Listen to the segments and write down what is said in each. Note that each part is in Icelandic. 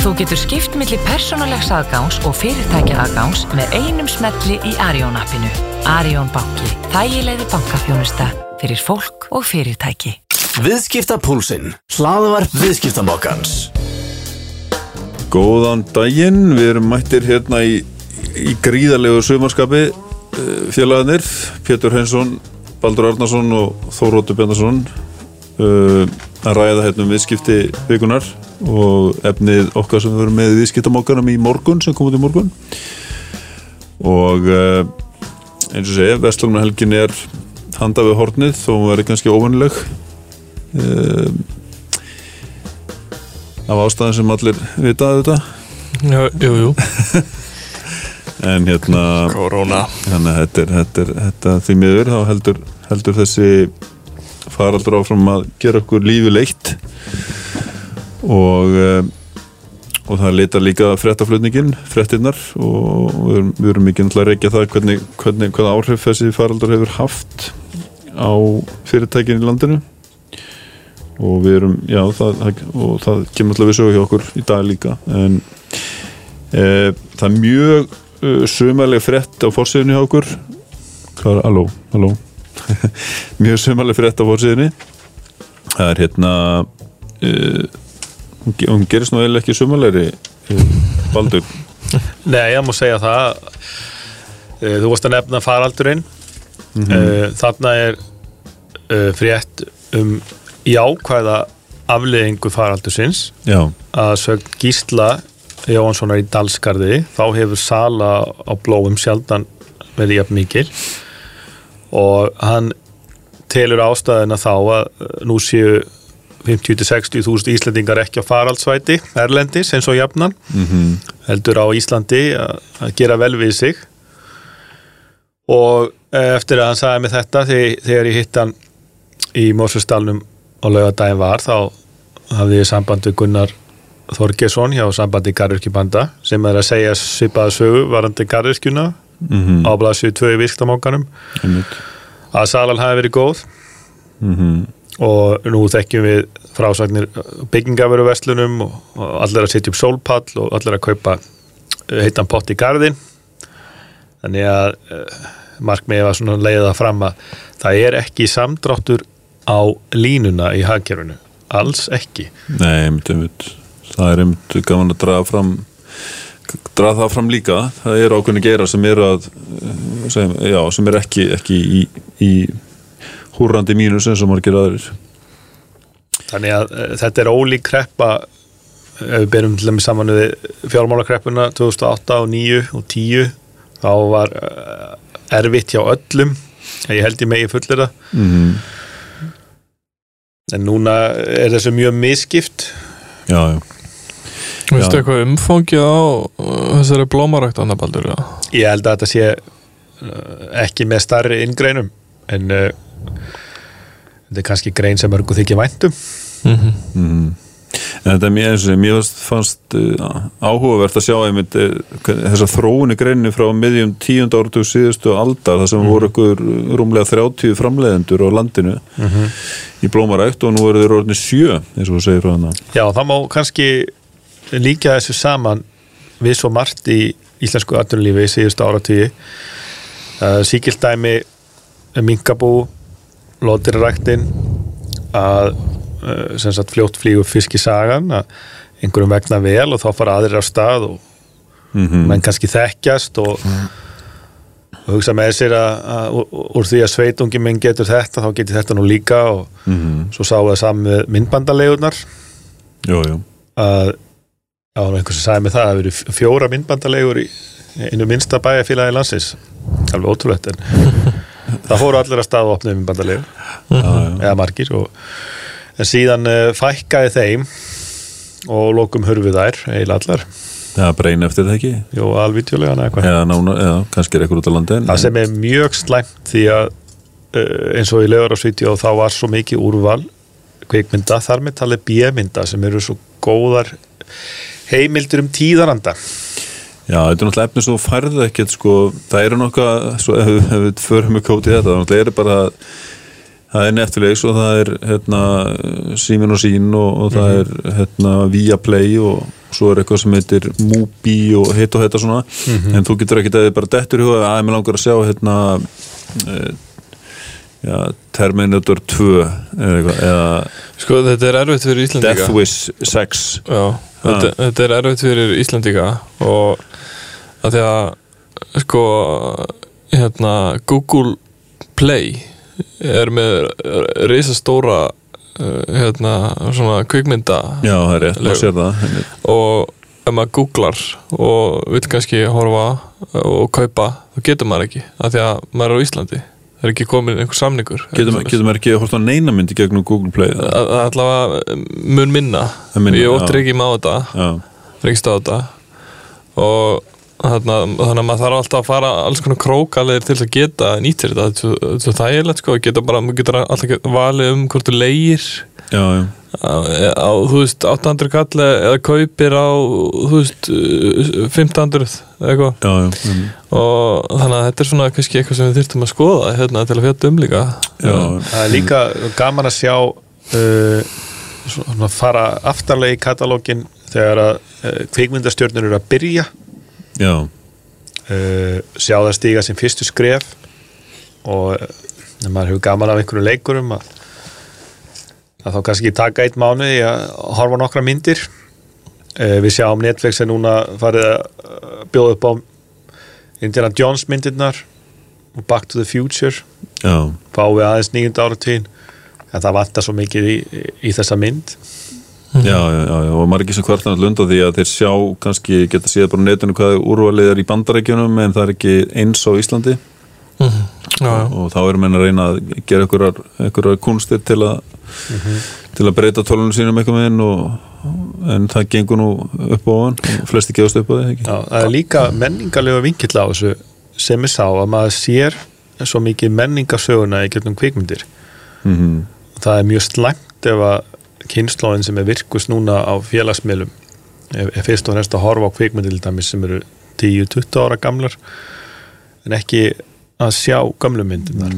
Þú getur skipt millir persónulegs aðgáns og fyrirtækja aðgáns með einum smelli í Arjón appinu. Arjón banki. Þægilegði bankafjónusta fyrir fólk og fyrirtæki. Viðskiptapúlsinn. Hlaðvarp viðskiptamokkans. Góðan daginn, við erum mættir hérna í, í gríðarlegu sumarskapi félagarnir, Pétur Hensson, Baldur Arnarsson og Þóróttur Bjarnarsson uh, að ræða hérna um viðskipti vikunar og efnið okkar sem við verum með viðskiptamokkanum í morgun sem kom út í morgun. Og uh, eins og segja, Vestlunum helgin er handa við hornið þó hún verður kannski óvannileg uh, af ástæðan sem allir vitaðu þetta Jú, jú, jú. en hérna Korona. þannig að þetta, er, þetta, er, þetta því miður þá heldur, heldur þessi faraldur áfram að gera okkur lífi leitt og eh, og það leita líka frettaflutningin frettinnar og við erum, ekki náttúrulega að reykja það hvernig, hvernig, hvernig áhrif þessi faraldur hefur haft á fyrirtækin í landinu. Og við erum, já, það, og það kemur alltaf við sögu hjá okkur í dag líka. En e, það er mjög uh, sumarlega frett á fórsíðunni hjá okkur. Hvað er, halló, halló. Mjög sumarlega frett á fórsíðunni það er hérna uh, hún ge- hún gerist nú eiginlega ekki sumarlegri uh, Baldur. Nei, ég má segja það Eh, Þú varst að nefna faraldurinn. Mm Þarna er frétt um jákvæða afleðingu faraldursins. Já, að sögn Gísla Jóhanssonar í Dalskarði þá hefur sala á blóum sjaldan verið jafn mikil. Og hann telur ástæðina þá að eh, nú séu 50-60 þúsund Íslendingar ekki á faraldsvæti Erlendis eins og jafnan. Mm heldur á Íslandi að, gera vel við sig. Og eh, eftir að hann sagði mig þetta þegar, ég hitt hann í Mósusdalnum og laugadaginn var þá hafði ég samband við Gunnar Þorgesson hjá sambandi Garðurkjubanda sem er að segja svipaða sögu varandi Garðurkjuna mm á blaðsju 2 í vistamókanum einmitt. Að salan hafi verið góð. Mm og nú þekkjum við frásagnir byggingaföru verslunum og, allir að setja upp sólpall og allir að kaupa eh, heitan pott í garðin þannig að uh, markmiði var svona að leiða fram að það er ekki samdráttur á línuna í hagkerfinu. Alls ekki. Nei, einmitt, einmitt. Það er einmitt gaman að draga fram draga það fram líka. Það eru ákveðni geira sem eru að sem, já, sem eru ekki, ekki í, í húrrandi mínus eins og margir aðrir. Þannig að uh, þetta er ólík kreppa ef við berum til dæmis saman við fjármálakreppuna 2008 og 9 og 10 þá var uh, erfitt hjá öllum ég held ég megi fullir það mm en núna er þessu mjög misskipt. Já, já, Veistu Já. eitthvað umfangið á þessari blómarækt annabaldur? ég held að þetta sé ekki með starri inngreinum en þetta er kannski grein sem örgu þykja væntum Mm -hmm. mm En þetta er mér eins og mér fannst, uh, áhugavert að sjá einmitt uh, þessa þróun í greinni frá miðjum tíund áratu síðustu aldar þar sem voru ykkur rúmlega 30 framleiðendur á landinu í blómarækt og nú eru þeir orðinni sjö eins og þú segir frá hana Já, það má kannski líka þessu saman við svo margt í íslensku atvinnulífi í síðustu áratíði uh, síkildæmi minkabú lótiriræktin að uh, sem sagt fljótt flýgu fiskisagan að einhverjum vegna vel og þá fara aðrir á stað og mm menn kannski þekkjast og, og hugsa með sér að, að úr- úr því að sveitungi minn getur þetta þá getur þetta nú líka og svo sáum við saman með myndbandalegurnar að já, nú einhvers sem sagði mig það að það verið fjóra myndbandalegur í einu minnsta bæjarfélagi landsins. Alveg ótrúlegt en það fóru allir að stað og opnið myndbandalegur já, já. eða margir og, en síðan uh, fækkaði þeim og lokum hurfið þær eiginlega allar, Já, breyn eftir það ekki? Jú, alvítjulega eða eitthvað eða, kannski er eitthvað út á landi en, það sem er mjög slæmt því að uh, eins og í lögur á þá var svo mikið úrval kvikmynda, þar með talið bíemynda sem eru svo góðar heimildur um tíðaranda Já, þetta er náttúrulega efni svo færðu ekkert sko, það eru nokkað svo ef, við- förum með kótið þetta, það náttúrulega er bara það er Netflix og það er hérna, símin og sín og, og það er hérna, Viaplay og, svo er eitthvað sem heitir Mubi og hitt og þetta svona. En þú getur ekkert að þið bara dettur í huga að mér langar að sjá hérna e, já, Terminator 2 eða, eða Sko þetta er erfitt fyrir Íslandika Death Wish 6 Já, þetta, þetta er erfitt fyrir Íslandika og að því að sko hérna Google Play er með risastóra uh, hérna svona kvikmynda já, það er rétt, maður sér það og ef maður googlar og vil kannski horfa og kaupa, þá getur maður ekki af því að maður er á Íslandi. Það er ekki komin einhver samningur getur, ma- getur maður ekki að horfa á neina myndi gegnum Google Play eða? Að- að allavega mun minna, Það minna, ég óttir ekki má þetta. Já, ringst á þetta. Og þannig að maður þarf alltaf að fara alls konar krókalegir til að geta nýttir þetta, þetta er er þægilegt sko, geta bara, maður getur alltaf valið um hvort þú leigir já, já, á, á þú veist 800 kall eða kaupir á þú veist uh, 1500 eða eitthvað já, já, já. og þannig að þetta er svona kannski eitthvað sem við þyrftum að skoða hérna til að fjalla um líka já. Það er líka gaman að sjá uh, svona fara aftarlega í katalógin þegar að uh, kvikmyndastjörnur eru að byrja. Uh, sjá það stíga sem fyrstu skref og uh, maður hefur gaman af einhverju leikurum að, að þá kannski taka eitt mánuð í að horfa nokkra myndir. Uh, við sjáum Netflix er núna farið að bjóða upp á Indiana Jones myndirnar og Back to the Future. Já. fáum við aðeins nýjunda áratvín en það vantar svo mikið í, í þessa mynd Já, já, já, já, og margir sem kvartan að lunda því að þeir sjá, kannski geta séð bara á netinu hvað úrvalið er í bandarækjunum en það er ekki eins á Íslandi Mhm. já, já. og þá erum menn að reyna að gera einhverjar, kunstir til að til að breyta tólunum sínum eitthvað með henn og en það gengur nú upp á hann og flesti gefast upp á því, ekki? Já, það er líka menningarlega vinkill á þessu sem ég sá að maður sér svo mikið menningarsöguna í gegnum kvikmyndir Mm það er mjög slæmt ef að kynnslóðin sem er virkus núna á félagsmiðlum er, er fyrst og fremst að horfa á kvikmyndir til dæmis sem eru 10-20 ára gamlar en ekki að sjá gamlu myndirnar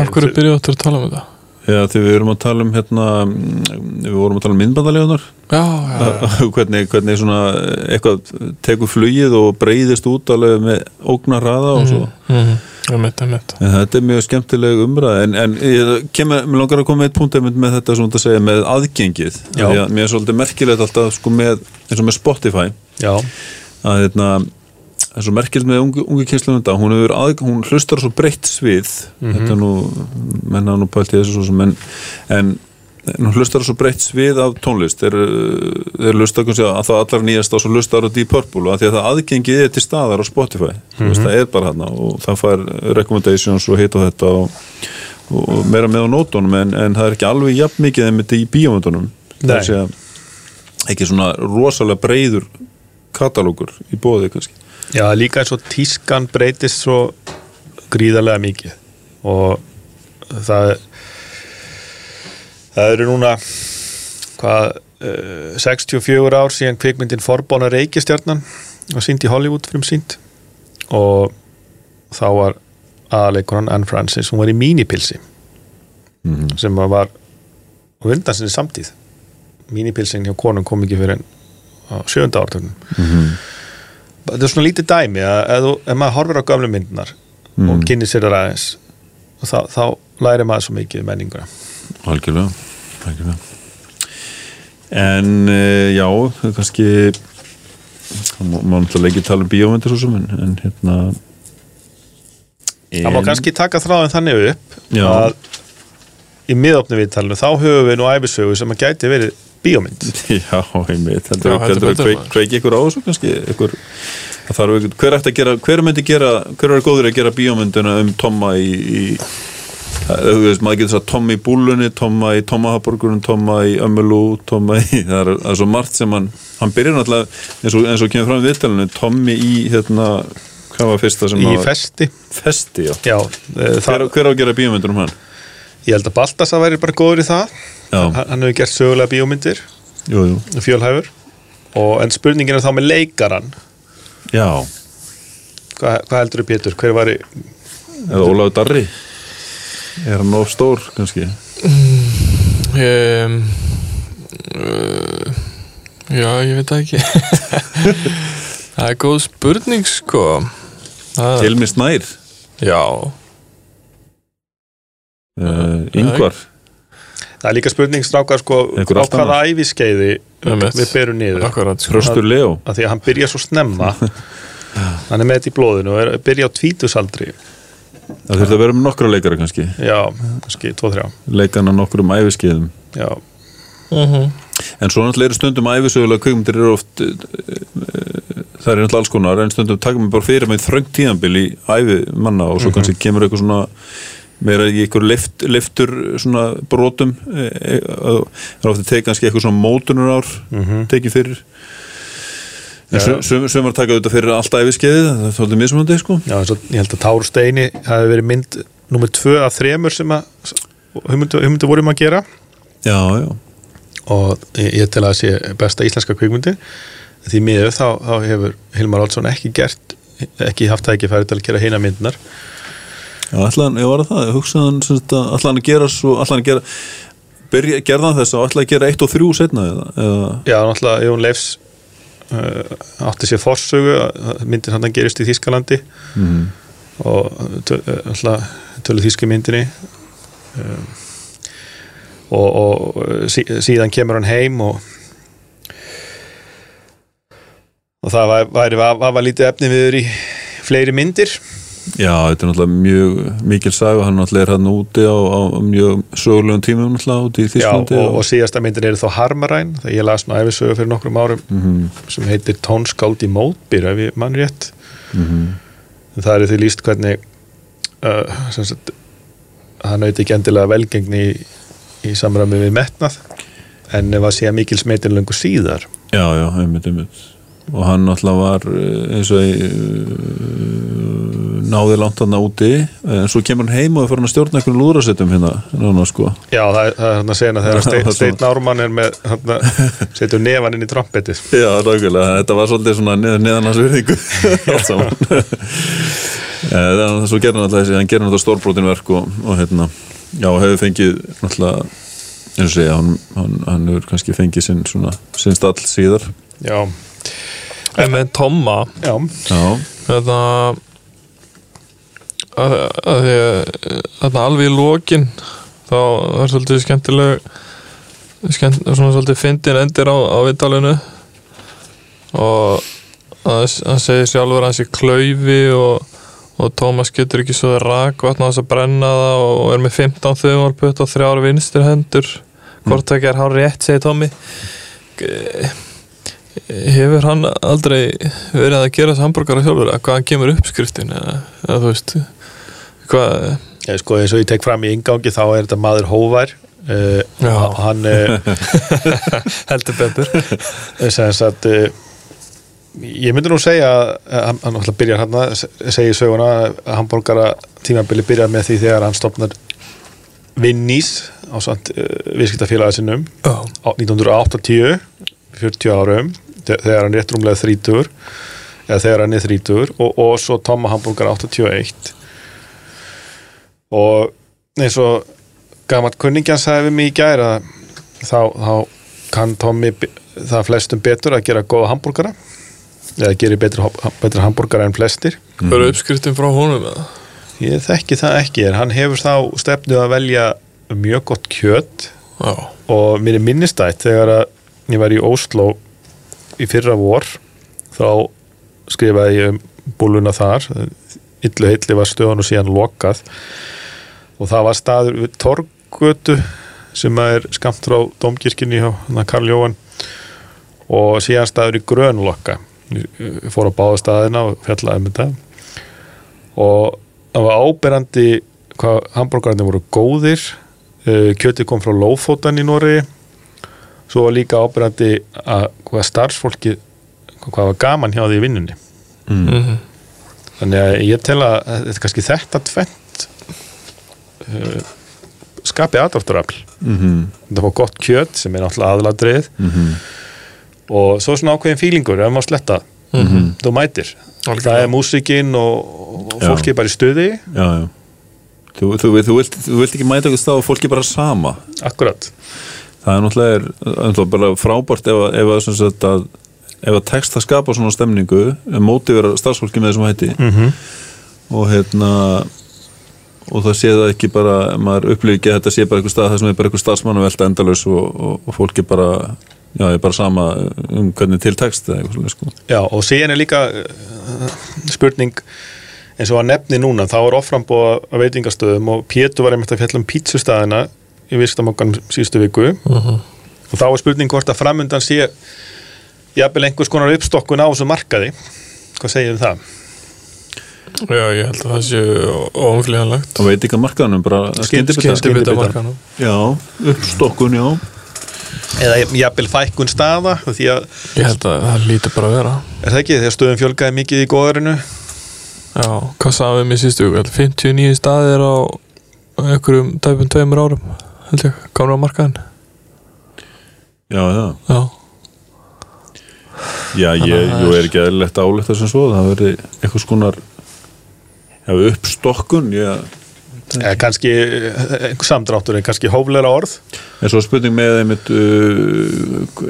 Af hverju byrjuðu áttur að tala um þetta? Já, þegar við erum að tala um hérna, mm, við vorum að tala um myndbandalegunar Já, já, já. hvernig, hvernig svona eitthvað tekur flugið og breyðist út alveg með ógnar hraða og svo Mhm. Einmitt, einmitt. Þetta er mjög skemmtileg umræð en, en ég kemur, mér langar að koma með eitt punkt með þetta svona að segja með aðgengið. Að mér er svolítið merkilegt alltaf sko með, eins og með Spotify. Já, að hérna það er svo merkilegt með ungu, ungu kynslu þetta hún, hún hlustar svo breytt svið. Þetta er nú, menna nú pælt í þessu en, en en hún hlustar á svo breytt svið af tónlist. Þeir, þeir hlustar kannski að það allar nýjast á svo hlustar á Deep Purple og að því að það aðgengið er til staðar á Spotify. Þú veist, það er bara hérna og það fær recommendations og hitt og þetta og, og meira með á nótunum en, en það er ekki alveg jafn mikið einmitt í bíómyndunum. Það er að ekki svona rosalega breyður katalógur í bóði kannski. Já, líka eins og tískan breytist svo gríðarlega mikið og það það eru núna hvað uh, 64 ár síðan kvikmyndin Forbóna Reykjastjarnan var sínd í Hollywood fyrir sínd og þá var aðaleikunan Anne Francis, hún var í mínipilsi. Sem var á undan sinni samtíð. Mínipilsin hjá konum kom ekki fyrir sjönda ártögnum þetta er svona lítið dæmi að ef, maður horfir á gamlu myndinar og kynni sér það aðeins þá, þá læri maður svo mikið um menninguna. Algjörlega, algjörlega. en uh, já það er kannski það má náttúrulega ekki tala um bíómyndir svo sem en, en hérna það má kannski taka þráðin þannig upp Já. að í miðopni viðtalinu þá höfum við nú æfisögu sem að gæti verið bíómynd Já, einmitt, heldur heldur að betur, kveik, maður. kveiki ykkur á þessu kannski ykkur, það þarf ykkur, hver ætti að gera hver myndi gera, hver er góður að gera bíómynduna um Tomma í, í það- veist, maður getur sagt Tomma í búlunni Tomma í Tommahaborgurinn, Tomma í Ömmulú, Tomma í, það er, það er svo margt sem hann, hann byrjar náttúrulega eins og, eins og kemur fram í viðtalinu, Tommi í hérna, hvað var fyrsta sem í var festi. Festi, já, já, eh, hver, það, hver á að gera bíómyndur um hann? ég held að Baltasar væri bara góður í það. Já, hann hann hefur gert sögulega jú, fjölhæfur. En spurningin er þá með leikaran já. Hvað, hvað heldur þú Pétur, hver var í eða Ólafur Darri er hann of stór kannski? Um, uh, Já, ég veit ekki. Það er góð spurning sko. Hilmi Snær. Já, uh, Yngvar Það er líka spurning strákar sko á hvaða æfiskeiði við berum niður. Akkurat sko. Leo. Að því að hann byrja svo snemma. Hann er með þetta í blóðinu og er byrja á tvítusaldri Það þurfti að vera með nokkra leikara kannski. Já, kannski 2-3 Leikana nokkrum æfiskeiðum já, Mhm. En svo náttúrulega eru stundum æfisögulega kvikmyndir eru oft uh, það er náttúrulega alls konar en stundum takum við bara fyrir með þröngt tíðanbil í æfi manna og svo kannski kemur eitthvað svona meira í eitthvað lift, liftur svona brotum e, e, það er ofta tekið kannski eitthvað svona mótunar ár tekið fyrir en Já. sum, sum, sumar taka þetta fyrir allt æfiskeiðið, það er svolítið mismunandi sko. Já og ég held að Táru Steini hafi verið mynd nummer 2 af þremur sem að hugmyndu, vorum að gera. Já, já, og ég, ég tel að það sé besta íslenska kvikmyndi. Því miður þá, þá hefur Hilmar Olsson ekki gert ekki haft tækifæri til að gera heina myndnar já, ætlaðan, ég var að það? Hugsaðan, ætlaðan að gera svo ætlaðan að gera byrja, gerðan þess og ætlaðan að gera eitt og þrjú setna eða, Já, náttúrulega Jón Leifs átti sér forsögu að myndin hann gerist í Þískalandi mm. og töl, uh, náttúrulega tölu þíski myndinni um, og, og sí, síðan kemur hann heim og og það var, væri var, var lítið efni viður í fleiri myndir Já, þetta er náttúrulega mjög mikil sag og hann náttúrulega er hann úti á, á mjög sögulegum tímum náttúrulega úti í Já, Þísklandi og, og síðasta myndin er þá Harmaræn þegar ég las nú æfisögu fyrir nokkrum árum Mhm, sem heitir Tónskáld í mótbyr ef ég mann rétt. Mhm. en það er því líst hvernig uh, sagt, hann auðvitað ekki endilega velgengni í, í samræmi við metnað en var síðan mikil smetin löngu síðar. Já, já, einmitt, einmitt. Og hann náttúrulega var eh, eins og uh, náði langt hann úti. En svo kemur hann heim og farin að stjórna einhvern lúðrasettum hérna núna sko. Já, það, það er hann að segja þegar það- Steinn Ármann er með setur nefan inn í trompetið. Já, nákvæmlega, þetta var svolítið svona neð, neðan hans virðingu allt saman. Eh, Þannig að svo gerir hann alltaf þessi hann gerir náttúrulega stórbrotin verk og, og hérna, já, hefur fengið náttúrulega eins og segja, hann, hann, hann hefur kannski fengið sinn svona, sinn stall síðar. Já, En með Tomma já, Já, Þetta að, því að alveg í lokin þá er svolítið skemmtileg skemmt, svona svolítið fyndin endir á, á viðtalinu. Og hann segir sjálfur að hann sé klaufi og, og Tómas getur ekki svo rak vatn á þess að brenna það og er með 15 þauðmálputt og þrjár vinstur hendur. Hvort það er hár rétt, segir Tómi hefur hann aldrei verið að gera þessi hambúrgara sjálfur að hvað hann kemur uppskriftin eða, eða þú veist hvað, ég, sko eins og ég tek fram í ingangi þá er þetta maður hóvær uh, Já. hann uh, heldur betur sem sagt uh, ég myndi nú segja að hann, hann byrjar hann að segja í söguna að hambúrgara tímabili byrjar með því þegar hann stopnar Vinnís á samt uh, viðskiptafélagi sinnum Já. á 1980 40 árum þe- þegar hann er rétt rúmlega 30 eða þegar hann er 30 og, og svo Tomma Hamburger 81 og eins og gammalt kunningjan sagði við mig í gæra þá, þá kann be- það flestum betur að gera góða hambúrgara. Eða gerir betra, betra hambúrgara en flestir. Verður uppskriftin frá honum eða? Ég þekki það ekki. En hann hefur þá stefnu að velja mjög gott kjöt. Já, og mér er minnistætt þegar að ég var í Ósló í fyrra vor þá skrifaði ég um búluna þar. Illu heilli var stöðan og síðan lokað og það var staður við Torgötu sem er skamt frá Dómkirkjunni hjá hana Karl Jóhann. Og síðan staður í Grönlokka. Ég fór á báða staðina og fjallaði um þetta. Og það var áberandi hvað hambúrgarnir voru góðir. Eh, kjötið kom frá Lófótan í Nóri svo var líka ábyrgandi að hvað starfsfólki hvað var gaman hjá því í vinnunni. Mm. Þannig að ég tel að þetta er kannski þetta tvent skapi aðdátturafl mhm, þetta var gott kjöt sem er náttúrulega aðladrið mhm. Og svo svona ákveðin fílingur ef maður sletta, Mhm. þú mætir. Það er músikinn og, og fólki er bara í stuði. Já, já. Þú, þú, þú, vilt, þú vilt ekki mæta okkur stað og fólki bara sama? Akkurat. Það er náttúrulega er, er bara frábært ef, að- ef, að, sem sagt að, ef að tekst að skapa svona stemningu mótivera starfsfólki með þessum hætti. Mhm. og hérna og það sé það ekki bara maður upplýði ekki að þetta sé bara einhver stað það sem er bara einhver starfsmann og velta endalaus og, og, og fólki bara já, er bara sama um hvernig til tekst eða eitthvað svolítið sko. Já, og síðan er líka uh, spurning eins og að nefni núna, þá er offrambóð að veitingastöðum og Pétur var einmitt að fjalla um pítsustæðina í vistamokkanum síðustu viku. Og þá er spurning hvort að framundan sé jafnvel einhvers konar uppstokkun á þessu markaði. Hvað segir um það? Já, ég held að það sé óumflýjanlegt. Og veit ekki að markaðanum bara Skyndibita markanum já, uppstokkun, já. Eða jafnvel fækkun staða því að, Ég held að það lítur bara að vera. Er það ekki, þegar stöðum fjölgaði mikið í góðarinu Já, hvað sagðum við mér sístu viku? 59 staðir á einhverjum tæpum tveimur árum held ég, komur á markaðin já, já, Já, já ég, það jú, er- ekki eðlilegt að áletta sem svo það verði eitthvað skonar já, uppstokkun já, eða kannski eh, samdráttur en kannski hófleira orð. En svo spurning með einmitt uh,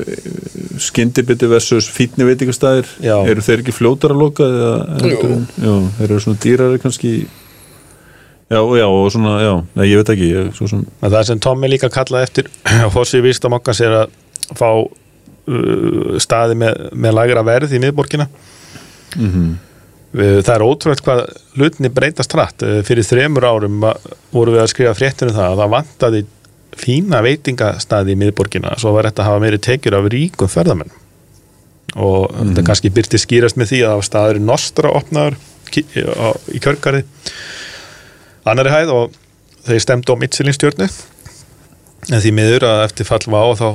skyndibiti versus fítni veitingastæðir eru þeir ekki fljótar að loka eða heldur en- já, þeir eru svona dýrari kannski. Já, já, og svona, já, nei, ég veit ekki ég, svo sem, En það sem Tommi líka kallaði eftir á fossi vistamokkans er að fá uh, staði með, með lagra verð í miðborgina. Mm Við- Það er ótrúlega hvað hlutni breytast hratt. Eh, fyrir þremur árum va- voru við að skrifa fréttur um það að það vantaði fína veitingastaði í miðborgina. Svo var þetta að hafa meiri tekjur af ríkum ferðamenn og þetta kannski byrti skýrast með því að það var staður í Nostra opnaður á- í kjörgarði. Annari hæð og þeir stemdu á Michelin-stjörnu en því miður að eftir fall vá þá,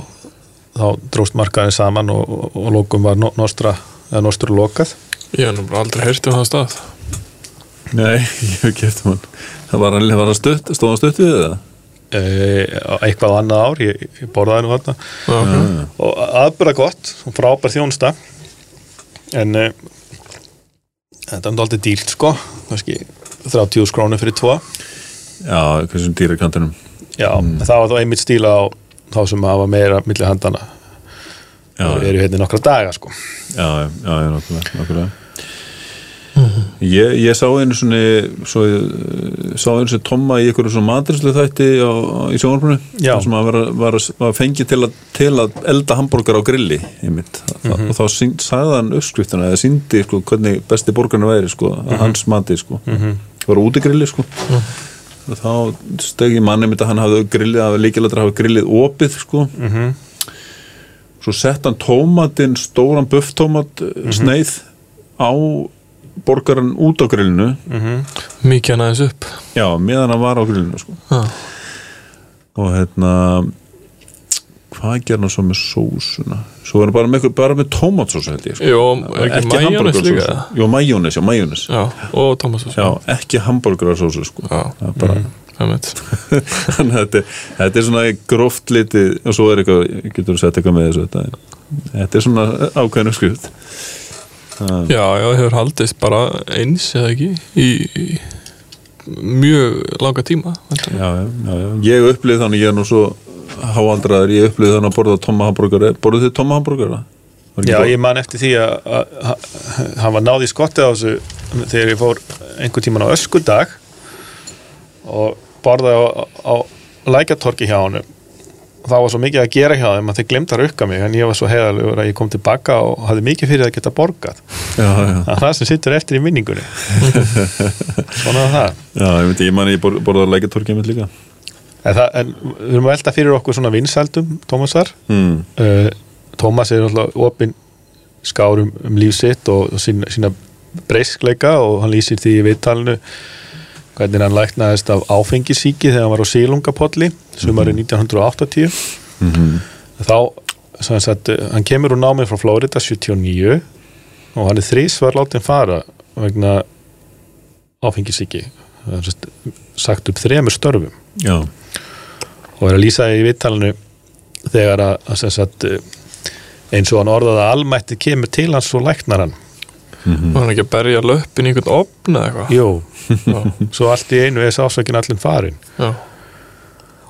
þá dróst markaðin saman og, og, og lókum var No- Nostra eða Nostra lokað ég hef nú bara aldrei heyrt um það stað. Nei, ég hef ekki eftir mann það var hann, var hann stutt, stóð hann stutt við það e, eitthvað á annað ár ég, ég borðaði nú þarna. Já, ok. og aðbyrða gott og frábær þjónsta en e, þetta er aldrei dýrt sko. Kannski 30 skrónur fyrir tvo. Já, hversum dýrakantinum. Já, það var þá einmitt stíla á þá sem hafa meira milli handana já, eru hérna nokkra daga sko já, já, já, nákvæmlega, nákvæmlega. Ég, ég sá einu svona svo, ég, sá einu svona Tomma í einhverju svona maturslu þætti á, í sjónarbrunni sem að var, var, var fengið til að, til að elda hambúrgar á grilli einmitt. Mhm. og þá sín, sagði hann uppskriftina eða síndi sko, hvernig besti borgarna væri sko, Mhm. að hans mati sko. það var út í grilli sko. og þá steg ég manni mitt að hann hafði grillið, að hafa grillið opið sko. Mhm. Svo sett hann tómatinn stóran bufftómat Mhm. sneið á borgaran út á grillinu mikið hann aðeins upp já, meðan hann var á grillinu sko. Já. og hérna hvað gerði hann svo með sósuna svo er hann bara með, bara með tómatsósu held ég sko. Jó, ekki líka Jú, majónes, já, majónes Já, og Thomas Já, ekki hambúrgararsósu sko. Er bara, það með þannig að þetta, þetta er svona gróft litið og svo er eitthvað, getur þú sett eitthvað með þessu þetta, þetta er svona ákveðinu skrift Já, já, hefur haldist bara eins eða ekki í, í mjög langa tíma já, já, já, já. ég upplýð þannig ég er nú svo háaldraður, ég upplýð þannig að borða tomma hambúrgara, borðið þið ekki Já, ég man eftir því að, hann var náði skottið á þessu þegar ég fór einhver tíman á öskudag og borðaði á, á lækjartorki hjá hann og það var svo mikið að gera hjá þeim að þeir glemta að rukka mig en ég var svo heiðalegur að ég kom tilbaka og hafði mikið fyrir að geta borgað. Það er það sem sittur eftir í minningunni. Svona var það. Já, ég veit, ég man ég bor- borðaði lækjartorkið mitt líka. En, það, en við erum að velta fyrir okkur svona vinsældum Tómasar. Mm. uh, Tómas er alltaf opinn skárum um líf sitt og, og sína, sína breyskleika og hann lýsir því í viðtalinu hvernig hann læknaðist af áfengisíki þegar hann var á sílungapolli sumari 1980 þá sem sagt, hann kemur úr námið frá Florida 79 og hann er þrísvar látin fara vegna áfengisíki. Sagt sagt upp þremur störfum. Já, og er að lýsa í vittalinu þegar að, að sagt, eins og hann orðaði að almætti kemur til hans og læknar hann Var hann ekki að berja löppin í einhvern opn eða eitthvað? Jú, svo allt í einu er sásökin allir farin já,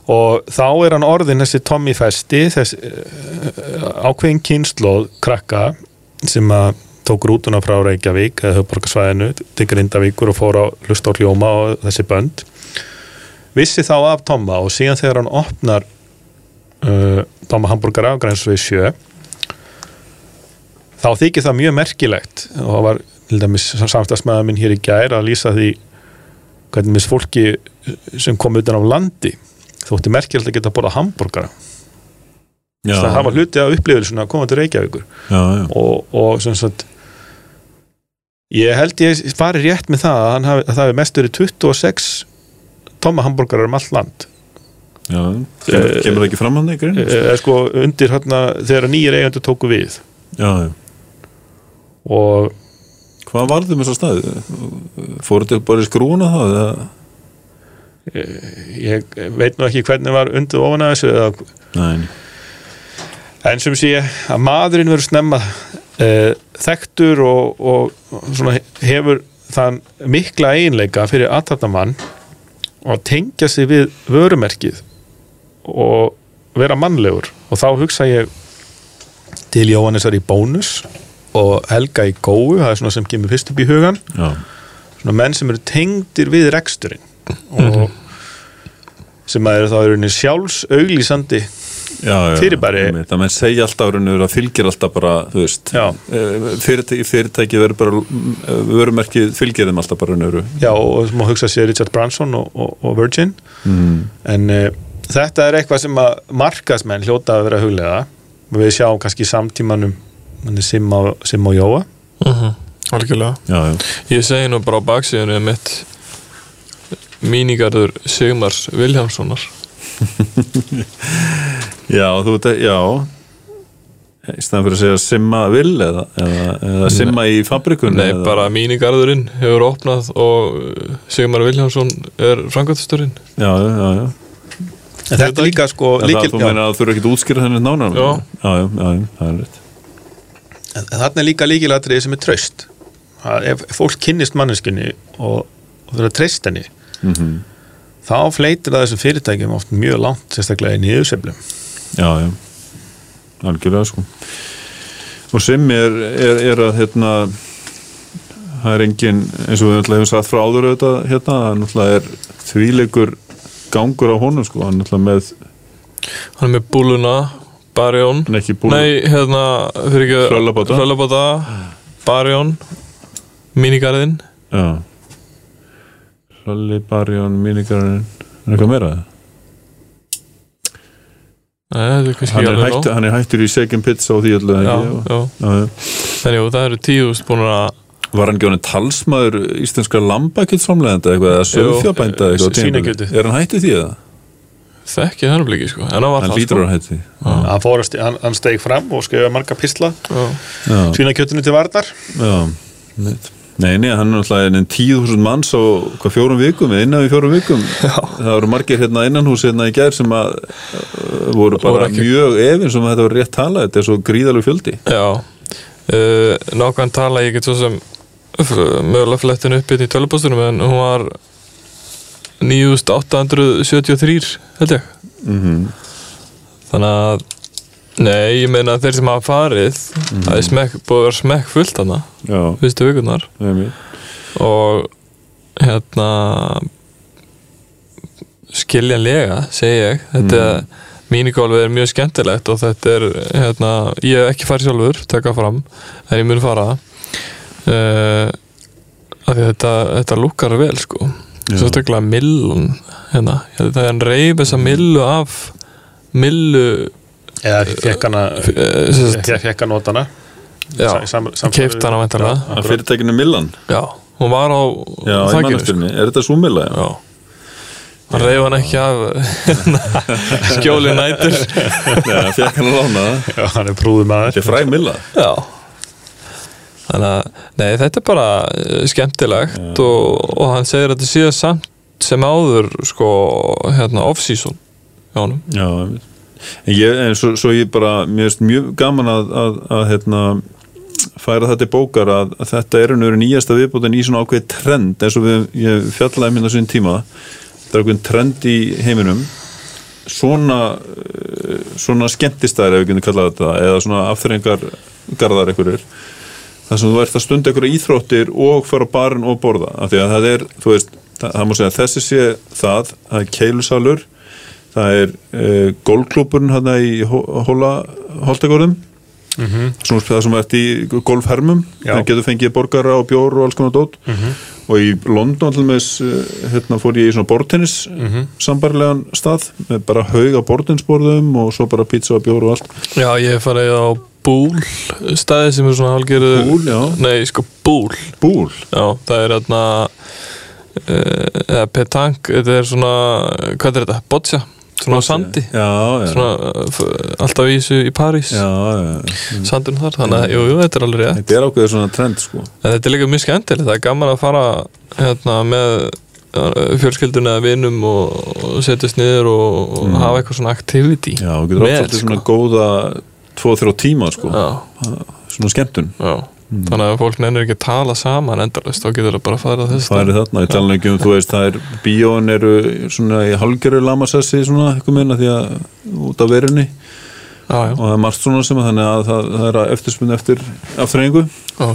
og þá er hann orðin þessi Tommy Festi þessi uh, ákveðin kynnslóð krakka sem að tók rútuna frá Reykjavík eða höfborgarsvæðinu til Grindavíkur og fór á hljóma og þessi bönd. Vissi þá af Tomma og síðan þegar hann opnar uh, Tomma Hamburgara á Grænsvið 7 þá þykir það mjög merkilegt og það var til dæmis samstagsmaður minn hér í gær að lýsa því hvernig mis fólki sem kom utan á landi þótti merkilegt að geta borða hambúrgara já, það hafa hluti af upplifilsuna að koma til Reykjavíkur já, já. og, og sem sagt ég held ég fari rétt með það að, hafi, að það hefur mest verið 26 tóma hambúrgarar um allt land já. Kemur, kemur það ekki fram hann ykkur? eða sko undir hérna þegar nýjir eigendur tóku við Já, já og Hvað varðum þess að staði? Fóruð þið bara í skrúna það? Eða? ég veit nú ekki hvernig var undir ofan að þessu eða, Nei, en sem sé að maðurinn verður snemma uh, þekktur og, og svona hefur þann mikla eiginleika fyrir aðtarnamann og tengja sig við vörumerkið og vera mannlegur og þá hugsa ég til Jóhannesar í bónus og Helga í góu, það er svona sem kemur fyrst upp í hugan já, svona menn sem eru tengdir við reksturinn og sem að eru þá í rauninni sjálfs auglýsandi já, já Fyrirbæri. Það menn segja alltaf að fylgir alltaf bara, þú veist eh, fyrirtæki, fyrirtæki verður bara eh, vörumerkið fylgir þeim alltaf bara raunur Já, og sem að hugsa sér Richard Branson og, og, og Virgin. Mm. en uh, þetta er eitthvað sem að markasmenn hljóta að vera huglega við sjáum kannski samtímanum Sim og, Sim og Jóa. Mhm, Algjörlega. Já, já, Ég segi nú bara á baksíðinu mitt mínigarður Sigmars Viljámssonar já, þú veit að, já. Í staðan fyrir að segja simma vil eða, eða, eða simma í fabrikunni Nei, eða, bara mínigarðurinn hefur opnað og uh, Sigmar Viljámsson er framkvæmtasturinn Já, já, já, þetta er líka sko þú meina að þú eru ekkert útskýra þenni nánar. Já. já, já, já, já, það er rétt en þarna er líka líkilatriði sem er tröst að ef fólk kynnist manneskunni og, og fyrir að treyst henni mm þá fleitir það þessum fyrirtækjum oft mjög langt sérstaklega í nýðuseflum Já, já, algjörlega sko. Og simmi er, er, er að hérna það er engin, eins og við náttúrulega hefum sagt frá áður auðvitað hérna, það náttúrulega er þvíleikur gangur á honum sko, hann náttúrulega með, Hann er með búluna, Barjón ekki Nei, hérna, fyrir ekki Hröllabáta. Hröllabáta, Barjón Mínigarðinn Já Hralli, Barjón, Mínigarinn er eitthvað meira? Nei, þetta er kannski er, alveg nóg. hann er hættur í Second Pizza og því Já, ekki? já Já. Þannig, jú, það eru tíðust búin að Var hann ekki honum talsmaður íslenska lambakjötsframlegenda eitthvað eða sögfjabænda eitthvað svínakjöti. Er hann hættið því eða? þekki það bliki, sko. En hann var Hann það, lítur sko. hættið því hann, hann, hann steig fram og skrifa marga pistla. Já. Já, svínakjötinu til varnar. Já Nei, Nei, hann er náttúrulega enn 10.000 manns á hvað fjórum vikum, innan við fjórum vikum. Já. það voru margir hérna innanhús hérna í gær sem að uh, voru bara ekki- mjög efins um að þetta var rétt talað. Þetta er svo gríðalug fjöldi. Já, uh, nákvæm tala ég get svo sem f- mögulega flettin upp hérna í tölupóstunum en hún var 9873 held ég. Mm þannig að nei, ég meina þeir sem hafa farið það er smekk, búið að vera smekk fullt hana fyrstu mér og hérna skiljanlega segi ég þetta mm. mínigólfi er mjög skemmtilegt og þetta er hérna, ég hef ekki farið sjálfur taka fram, en ég mun fara. Uh, af því að þetta, þetta lukkar vel sko. Sérstaklega millun hérna, það er hann reyf þessa millu af millu eða eh, fekk hann notana. Já, keipt hana væntanlega. Að fyrirtækinu Millan? Já, hún var á Já, í mannasturni, er þetta svo Milla? Já. Já. Hann reyf hann ekki af skjóli nætur. Nei, hann fekk hann að lána það. Já, hann er prúður maður. Þetta er fræg Milla. Já Þannig að, nei, þetta er bara eh, skemmtilegt og, og hann segir að þetta sé samt sem áður sko, hérna, off-season hjá honum. Já, ég, en svo, svo ég bara mér finnst mjög gaman að, að, að hérna, færa þetta í bókar að, að þetta er ennur nýjasta viðbútin í svona ákveð trend eins og við, ég fjallaði minna sín tíma. Þetta er ákveðin trend í heiminum. Svona uh, svona skemmtistæðir ef við getum kallað þetta eða svona afþrengargarðar einhverjir þar sem þú ert að stunda einhverja íþróttir og fara á barinn og borða. Af því að það er, þú veist, það, það má segja að þessi sé það, það er keilusalur það er uh, gólklúburinn hann í hóla holtegórðum svona það sem ert í golfhermum það getur fengið borgara og bjór og alls konar dót. Og í London til með hérna fór ég í svona bortennis sambarlegan stað með bara haug á bortensborðum og svo bara pizza og bjór og allt. Já, ég farið á Búl staði sem er svona hálfgerðu Búl, já. Nei, sko Búl. Búl? Já, það er hérna eða petank, þetta er svona hvað er þetta, boccia? Svona á sandi. Já, já, svona f- alltaf í þessu í París. Já, já. sandurinn þar, þannig að jú, jú, þetta er alveg rétt. Þetta er ákveður svona trend sko. En þetta er líka mjög skemmtilegt, það er gaman að fara hérna með uh, fjölskyldun eða vinum og, setjast niður og, og hafa eitthvað svona activity Já, þú getur átt svolítið svona góða tvo-þrjá tíma sko. Svona skemmtun. Já. Þannig að fólk nennir ekki að tala saman endalist þá getur það bara að fara þess Það er þarna, ég tala ekki um, þú veist, það er bíón eru svona í halgjöru lamasessi svona, eitthvað minna því að út af verunni. Já, já, og það er margt svona sem að þannig að það, það er eftirspunni eftir afþreyingu. Já,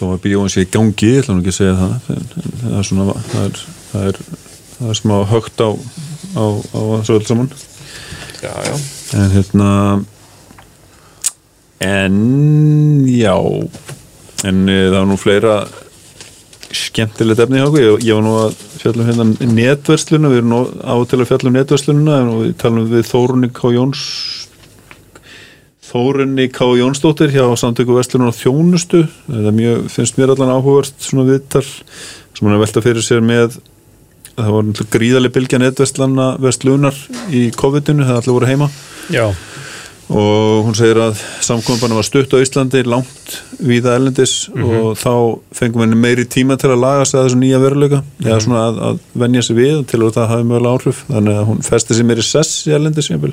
þó að bíón sé í gangi, ég ætla nú ekki að segja það en, en það er svona það er, það er, það er smá högt á á, á þessu öll saman. Já, já. En hérna en já en e, það var nú fleira skemmtilegt efni hjá okkur ég, var nú að fjallum hérna netversluna, við erum nú á til að fjallum netverslununa en við talum við Þórunni K. Jóns Þórunni K. Jónsdóttir hjá samtöku verslunar og þjónustu það mjög, finnst mér allan áhugavert svona viðtal sem hún er velta fyrir sér með það var gríðarlega bylgja netverslana verslunar í COVID-inu, það allir voru heima Já, og hún segir að samkominbanna var stutt á Íslandi langt víða erlendis og þá fengum henni meiri tíma til að laga sig að þessu nýja veruleika. Eða svona að, að venja sig við til að það hafi mögulega áhrif. Þannig að hún festi sig meiri sess í erlendis jafnvel.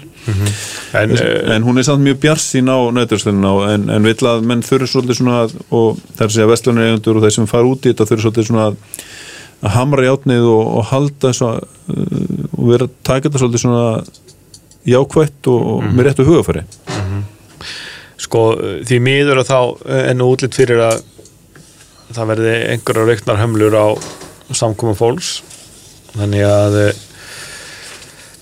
en, eh, en hún er samt mjög bjart sín á nætturslunina en, en vill að menn þurfi svolítið svona að, og er að eigendur og þeir sem fara út í þetta þurfi svolítið svona að, að hamra játnið og, og halda þess að uh, og vera að taka þetta svolítið svona jákvætt og, og með réttu hugafæri sko því miður að þá er nú útlitt fyrir að það verði einhverjar reiknar hömlur á samkomum fólks. Þannig að eh,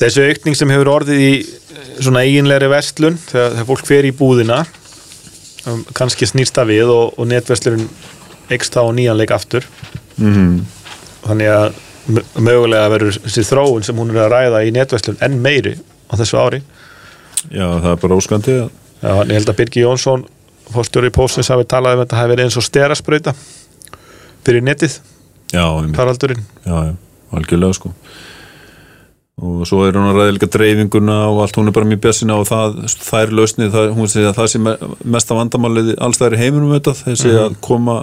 þessu aukning sem hefur orðið í eh, svona eiginlegri vestlun þegar, þegar fólk fer í búðina um, kannski snýst það við og, og netverslun eikst þá nýjanleik aftur. Mm þannig að mö- mögulega verður þessi þróun sem hún er að ræða í netverslun enn meiri á þessu ári. Já, það er bara óskandi. Já, ég held að Birgi Jónsson fórstjóri í Póstins hafi talað um að þetta hafi verið eins og sterasprauta fyrir netið, Já, faraldurinn. Já, já, algjörlega sko. Og svo er hún að ræða líka dreifinguna og allt, hún er bara mjög bjössina og það, það er lausnið, það, hún segir að það sé me- mesta vandamálið alls það er heiminum þetta, þessi að koma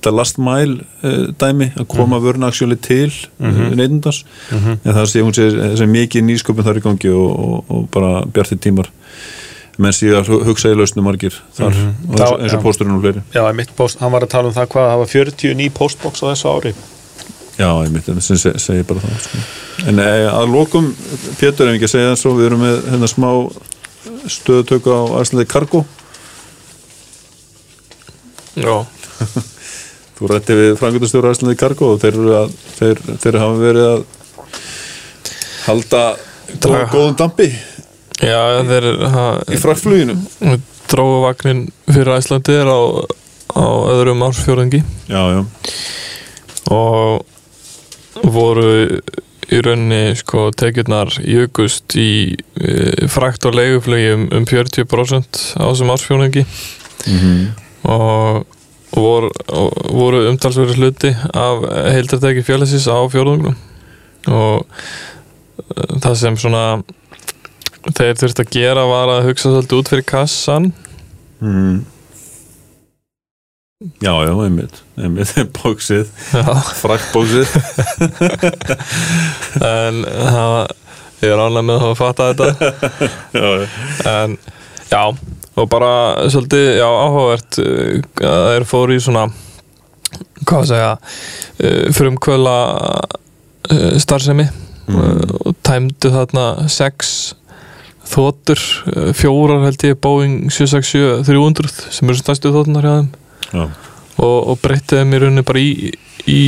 þetta last mile uh, dæmi að koma mm vörna aksjóli til mm -hmm. neytundars, en það sé segir þessi mikið nýsköpun þar í gangi og, og, og bara bjartir tímar. Menn sé að hu- hugsa í lausnum margir þar, og eins, og pósturinn og fleiri. Já, mitt post, hann var að tala um það hvað það var 40 ný postbox á þessu ári. Já, ég mitt, sem seg, segi bara það sko. En e, að lokum Pétur, ef ekki að segja það svo við erum með hérna smá stöðutöku á Æslandi Cargo. Já, Þú rætti við frangöndastjóra Æslandi Cargo og þeir, að, þeir, þeir hafa verið að halda góð, góðum dampi já þeir í frakfluginu dróðu vagnin fyrir Æslandi er á, á öðrum ársfjörðingi Já, já, og voru í rauninni sko tekjurnar jökust í e, frakt og leiguflugi um, um 40% á þessum ársfjörðingi og, og voru, og voru umtalsverið hluti af heildartæki fjölesis á fjörðungnum og e, það sem svona þeir þurft að gera var að hugsa svolítið út fyrir kassan mm. Já, já, einmitt einmitt, bóksið, fraktbóksið en það ég er ánlega með að hafa fattað þetta. En já. Og bara svolítið já, áhugavert uh, að þeir fóru í svona hvað að segja uh, frumkvöla uh, starfsemi. Uh, og tæmdu þarna sex þóttur, fjórar held ég Boeing 767-300 sem eru stærstu þóttunar hjá þeim. Já, og, og breytti þeim í rauninni bara í, í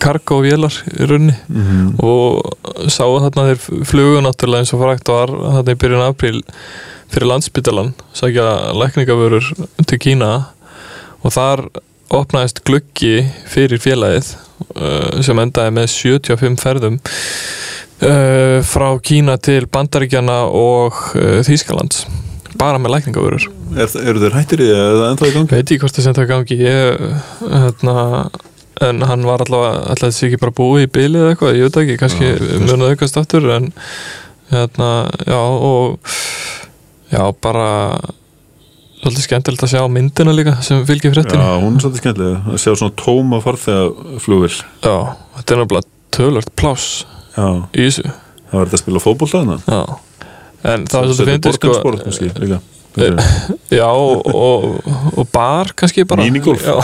kargo vélar í rauninni. Mhm. og sáu þarna þeir flugu náttúrulega eins og frækt var þarna í byrjun apríl fyrir landsbytalan sækja lækningavörur til Kína og þar opnaðist gluggi fyrir félagið uh, sem endaði með 75 ferðum uh, frá Kína til Bandaríkjana og uh, Þýskalands bara með lækningavörur. Er, eru þeir hættir í því? Eða ennþá í gangi? veit ég hvort það sem það gangi. Ég, hérna, en hann var allavega alltaf þessi ekki bara búið í bylið eða eitthvað, ég veit ekki, kannski munið aukast aftur en hérna, já og já, bara svolítið skemmtilegt að sjá myndina líka sem fylgir fréttinni. Já, hún er svolítið skemmtilega að sjá svona tóma farþegaflugvill já, þetta er náttúrulega tölvört pláss Já, í þessu. Það var þetta að spila fótbolta þarna já. en það var svolítið fyndið sko, Borgansport kannski líka já, og, og, og bar kannski bara. Minigolf. Já.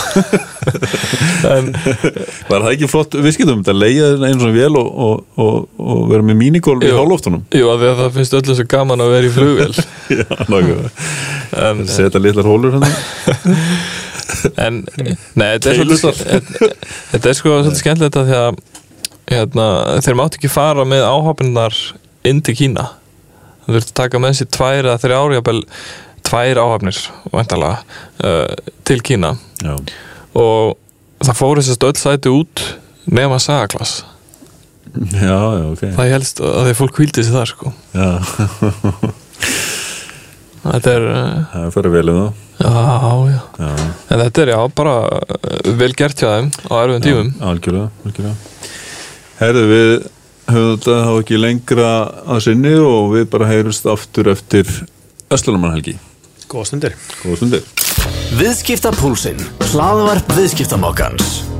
en Var það ekki flott viðskiptum? Þetta leiða svona vél og, og, og, og vera með mínigolf í hálóftunum að það finnst öllum svo gaman að vera í Já, nákvæmlega. En, Seta litlar hólur hann en nei, þetta er, svolítið, þetta er sko svolítið skemmtilegt að því að hérna, þeir mátt ekki fara með áhafninnar inn til Kína. Það þurfti að taka með sér tvær eða þrjá ári tvær áhafnir uh, til Kína. Já, og það fór þessast öll sæti út nema sagaklas já, já, ok. Það helst að því að fólk hvíldi sig þar sko. Já, þetta er, uh, það fyrir vel um það já, já. Já, en þetta er já, bara uh, vel gert hjá þeim á erfiðum tímum. algjörlega, algjörlega. Herðu, við höfum þetta þá ekki lengra að sinni og við bara heyrust aftur eftir Öslunumarhelgi Góða stundir. Góða stundir. Viðskiptapúlsinn, hlaðvarp viðskiptamokkans